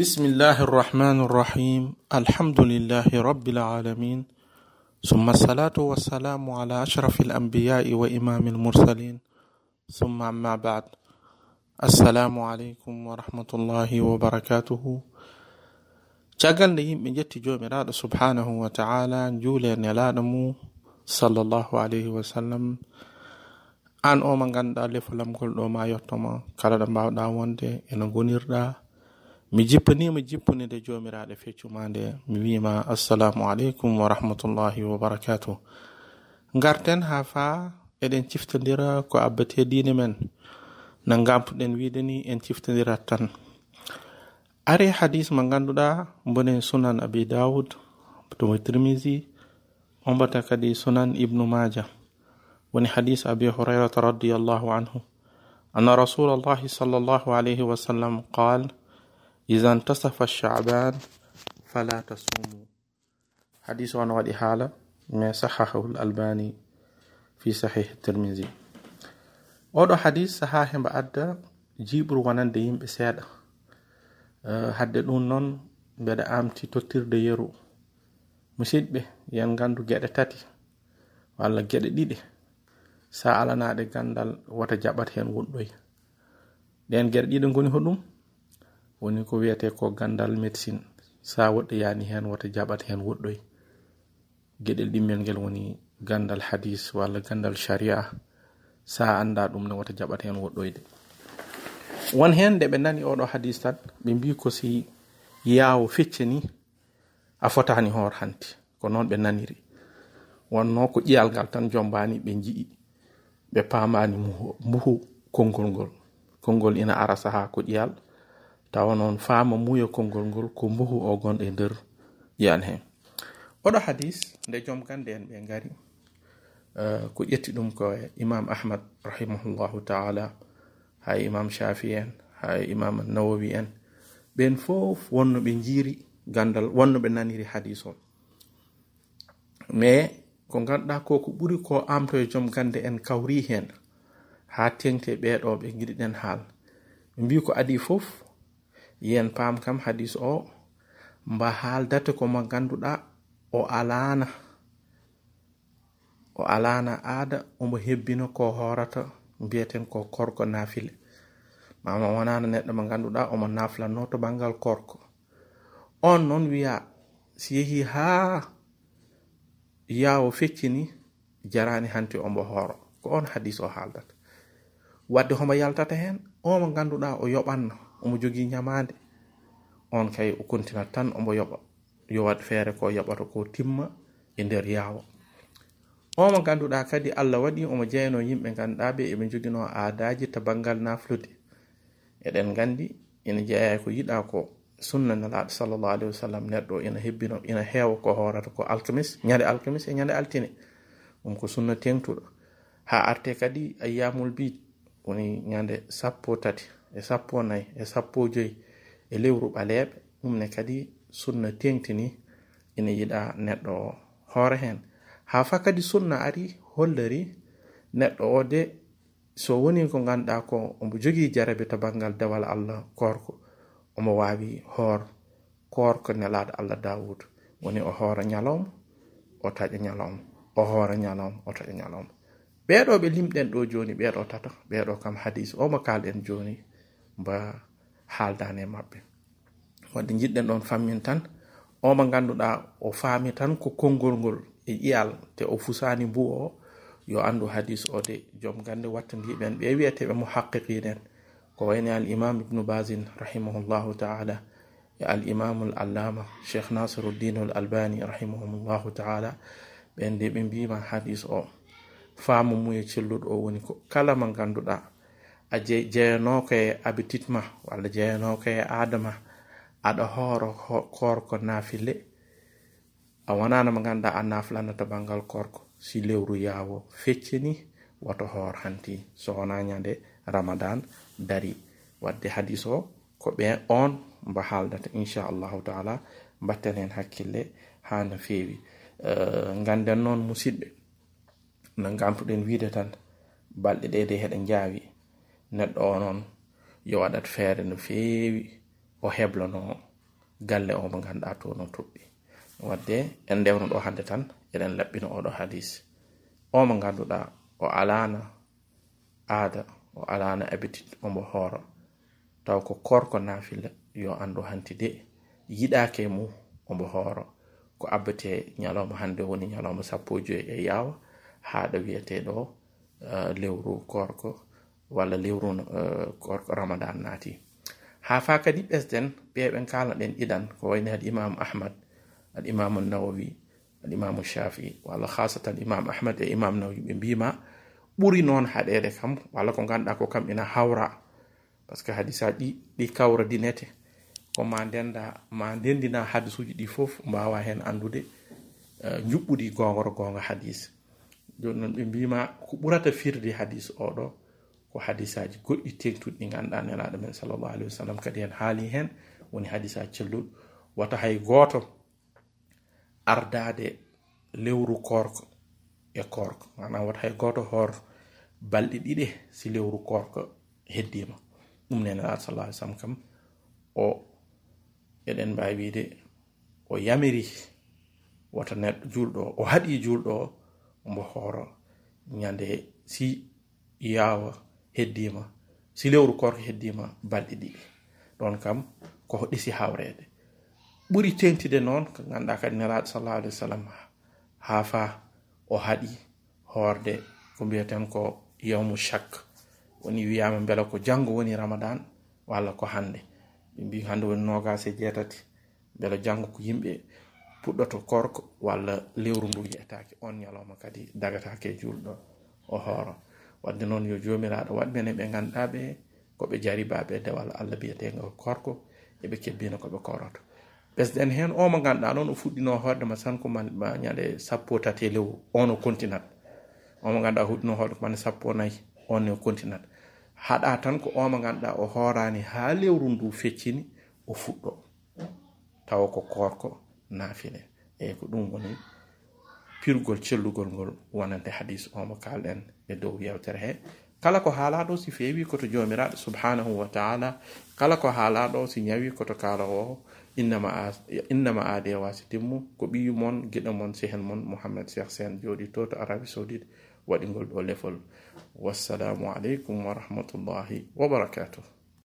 بسم الله الرحمن الرحيم. الحمد لله رب العالمين. ثم الصلاة والسلام على أشرف الأنبياء وإمام المرسلين. ثم أما بعد. السلام عليكم ورحمة الله وبركاته. تجعل لي من جت سبحانه وتعالى جولا نلادمو صلى الله عليه وسلم. أن أومن غندا لفلم كل ما يطمع كلا دمبا داونتي إنو غنير mi jippanima jippunide jomiraɗo feccuma nde mi wima assalamu aleykum wa rahmatullahi wa barakatuh garten ha fa eɗen ciftodira ko abbate dine men no gampuɗen wiide ni en ciftodirat tan ari hadis mo ganduɗa bone sunan abi daoud tomo tirmisi ombata kadi sunan ibnu maja woni hadis abi hurairata radiallahu anhu anna rasul allahi sall allahu alayhi wa sallam qal intasafa chaban fala tasumu hadis on waɗi haala mais sahahahu l albani fi sahih tirmisi oɗo hadis saha hemba adda jiɓru wonande yimɓe seeɗa uh, hadde ɗum noon mbeɗa amti tottirde yeru musidɓe yen gandu geɗe tati walla geɗe ɗiɗi sa alanaɗe gandal wata jaɓat hen woɗɗoy ɗen geɗe ɗiɗi goni hoɗum woni ko wiyete ko gandal médecine sa woɗɗo yani hen wota jaɓat hen woɗɗoy. Gueɗel ɗimmel ngel woni gandal hadis walla gandal sharia sa anda ɗum ne wota jaɓat hen woɗɗoyde won hen nde ɓe nani oɗo hadis tan ɓe mbi ko si yawo fecce ni a fotani hoor hanti ko noon ɓe naniri. Wonno ko ƴiyal ngal tan jombani ɓe ji'i ɓe pamani muhu konngol ngol. Konngol ina ara saha ko ƴiyal tawa noon faama muya konngol ngol ko muhu o gonɗo e nder yiyan hen oɗo hadis nde joom gande en ɓe ngari eh, ko ƴetti ɗum ko imam ahmad rahimahullahu taala hay e imam shafi en hay e imam nawawi en. Ɓen fof wonno ɓe jiiri gandal wonno ɓe naniri hadis on. Mais ko ganduɗa ko ko ɓuri ko amto e joom gande en kawri hen ha tengte ɓeɗo ɓe giɗiɗen haal. Ɓe mbi ko adi fof yen pam kam hadis o mba haaldate komo ganduɗa o alana. O alana aada omo hebbino ko horata mbiyeten ko korko nafile. Mama wonano neɗɗo mo ganduɗa omo naflanno to banggal korko. On noon wiya si yeehi ha yawo feccini jarani hanti ombo hooro ko on hadis o haaldata wadde homo yaltata hen omo ganduɗa o yoɓanno omo jogii ñamaande on kay o continat tan omo yoɓa yo waɗ feere ko yoɓata ko timma e nder yaawa. Omo ganduɗa kadi allah waɗi omo jeyno yimɓe ganduɗa ɓe eɓe joguino aadaji to banggal naflude eɗen gandi ina jeeya ko yiɗa ko sunna nelaɗo sallllahu alahi wasallam neɗɗo ina hebbino ina heewa ko hoorata ko alkamis ñande alkamis e ñande altine. Ɗum ko sunna tengtuɗo. Ha arte kadi ayyamul bid woni ñande sappo tati. e sappo nayi e sappo joyi e lewru ɓaleɓe. Ɗumne kadi sunna tengtini ina yiɗa neɗɗo hoore hen. Ha fa kadi sunna ari holliri neɗɗo o de so woni ko ganduɗa ko omo jogui jarabe to banggal dewal allah korko omo wawi hoor korko nelaɗo allah dawudu woni o hoora ñalawma o taƴa ñalawma o hoora ñalawma o taƴa ñalawma. Ɓeɗo ɓe limɗen ɗo joni ɓeɗo tata ɓeɗo kam hadis omo kalɗen joni mba haaldane mabɓe wadde jiɗɗen ɗon fammin tan omo ganduɗa o faami tan ko konngol ngol e ƴiyal te o fusani mbu o yo andu hadis o de joom gande wattandiɓen ɓe wiyeteɓe mo haqqiqinen ko wayni al imam ibnu basin rahimahullahu taala e al imamu l allama cheikh nasiruddin ul albani rahimahumllahu taala ɓen de ɓe mbima hadis o faamu muye celluɗo o woni ko kala mo ganduɗa a jeyanoko e habitit ma walla jeyanoko e adama aɗa hooro korko naafile. A wonano mo ganduɗa a naflanata banggal korko si lewru yaawo feccini woto hoor hanti. So wona ñande ramadan dari. Wadde hadis o ko ɓe on mbo haaldata inchallahu taala mbatten hen hakkille ha no feewi. Ganden noon musidɓe no gampuɗen wiide tan balɗe ɗe de heɗe jaawi neɗɗo o noon yo waɗat feere no feewi o heblono galle o mo ganduɗa to no toɓɓi wadde en ndewno ɗo hande tan eɗen laɓɓino oɗo hadis o mo ganduɗa o alana aada o alana abitit omo hooro. Taw ko korko nafila yo andu hanti de yiɗake mum omo hooro. Ko abbate ñalawma hande woni ñalawma sappo e joyi e yawa haɗa wiyeteɗo eh, lewru korko. Walla lewru uh, korko ramadan naati. Ha fa kadi ɓeɓen kalna ɗen ɗiɗan ko wayni al imamu ahmad al imamu nawawi al imamu shafi walla hasatan imam ahmad e imam nawawi ɓe mbima ɓuri noon haɗede kam walla ko ganduɗa ko kam ina hawra. Par que hadisa ɗi ɗi kawra dinete ko ma ndenda ma ndendina hadisuji ɗi fof mbawa hen andude uh, juɓɓuɗi gongoro gonga hadis. Joni noon ɓe mbima ko ɓurata firde hadis oɗo ko hadisaji goɗɗi tengtuɗi ɗi ganduɗa nelaɗo men sallllahu alih wa sallam. Kadi hen haali hen woni hadisaji celluɗo. Wata hay goto ardade lewru korko e korko manam wata hay goto hoor balɗe ɗiɗe si lewru korko heddima ɗum ne nelaɗo sallah alih sallam kam o eɗen mbawi wiide o yamiri wata neɗɗo julɗo o haɗi julɗo o mbo hooro ñande si yawa heddima si lewru korko heddima balɗe ɗiɗi. Ɗon kam ko ɗisi hawrede ɓuri tentide noon ko ganduɗa kadi nelaɗo sallah alih w sallam ha fa o haɗi hoorde ko mbiyaten ko yawmu chak woni wiyama beela ko janggo woni ramadan walla ko hande ɓe mbi hande woni nogas e jeetati beela janggo ko yimɓe puɗɗoto korko walla lewru ndu yetake on ñalawma kadi dagatake e julɗo o hooro. wadde noon yo jomiraɗo waɗɓen eɓe ganduɗa ɓe koɓe jaribaɓe dewal allah biyetenga korko eɓe kebbino koɓe koroto ɓesden hen o mo ganduɗa noon o fuɗɗino hoorde ma tan ko ñande sappo tati e lewu on o continat o mo ganduɗa huɗɗino hoorde ko mane sappo nayyi on ne o continat haɗa tan ko o mo ganduɗa o hoorani ha lewru ndu feccini o fuɗɗo. Tawa ko korko naafine. Eyyi ko ɗum woni pirgol cellugol ngol wonande hadis omo kalɗen e dow yewtere he kala ko haalaɗo si feewi koto jomiraɗo subhanahu wa taala kala ko haalaɗo si ñawi koto kaalawo innama innama aade wasi timmu ko ɓiyu mon giɗo mon sehen mon mouhammad cheikh sen jooɗi to to arabi saudite waɗigol ɗo lefol wassalamu aleykum wa rahmatullahi wa barakatuh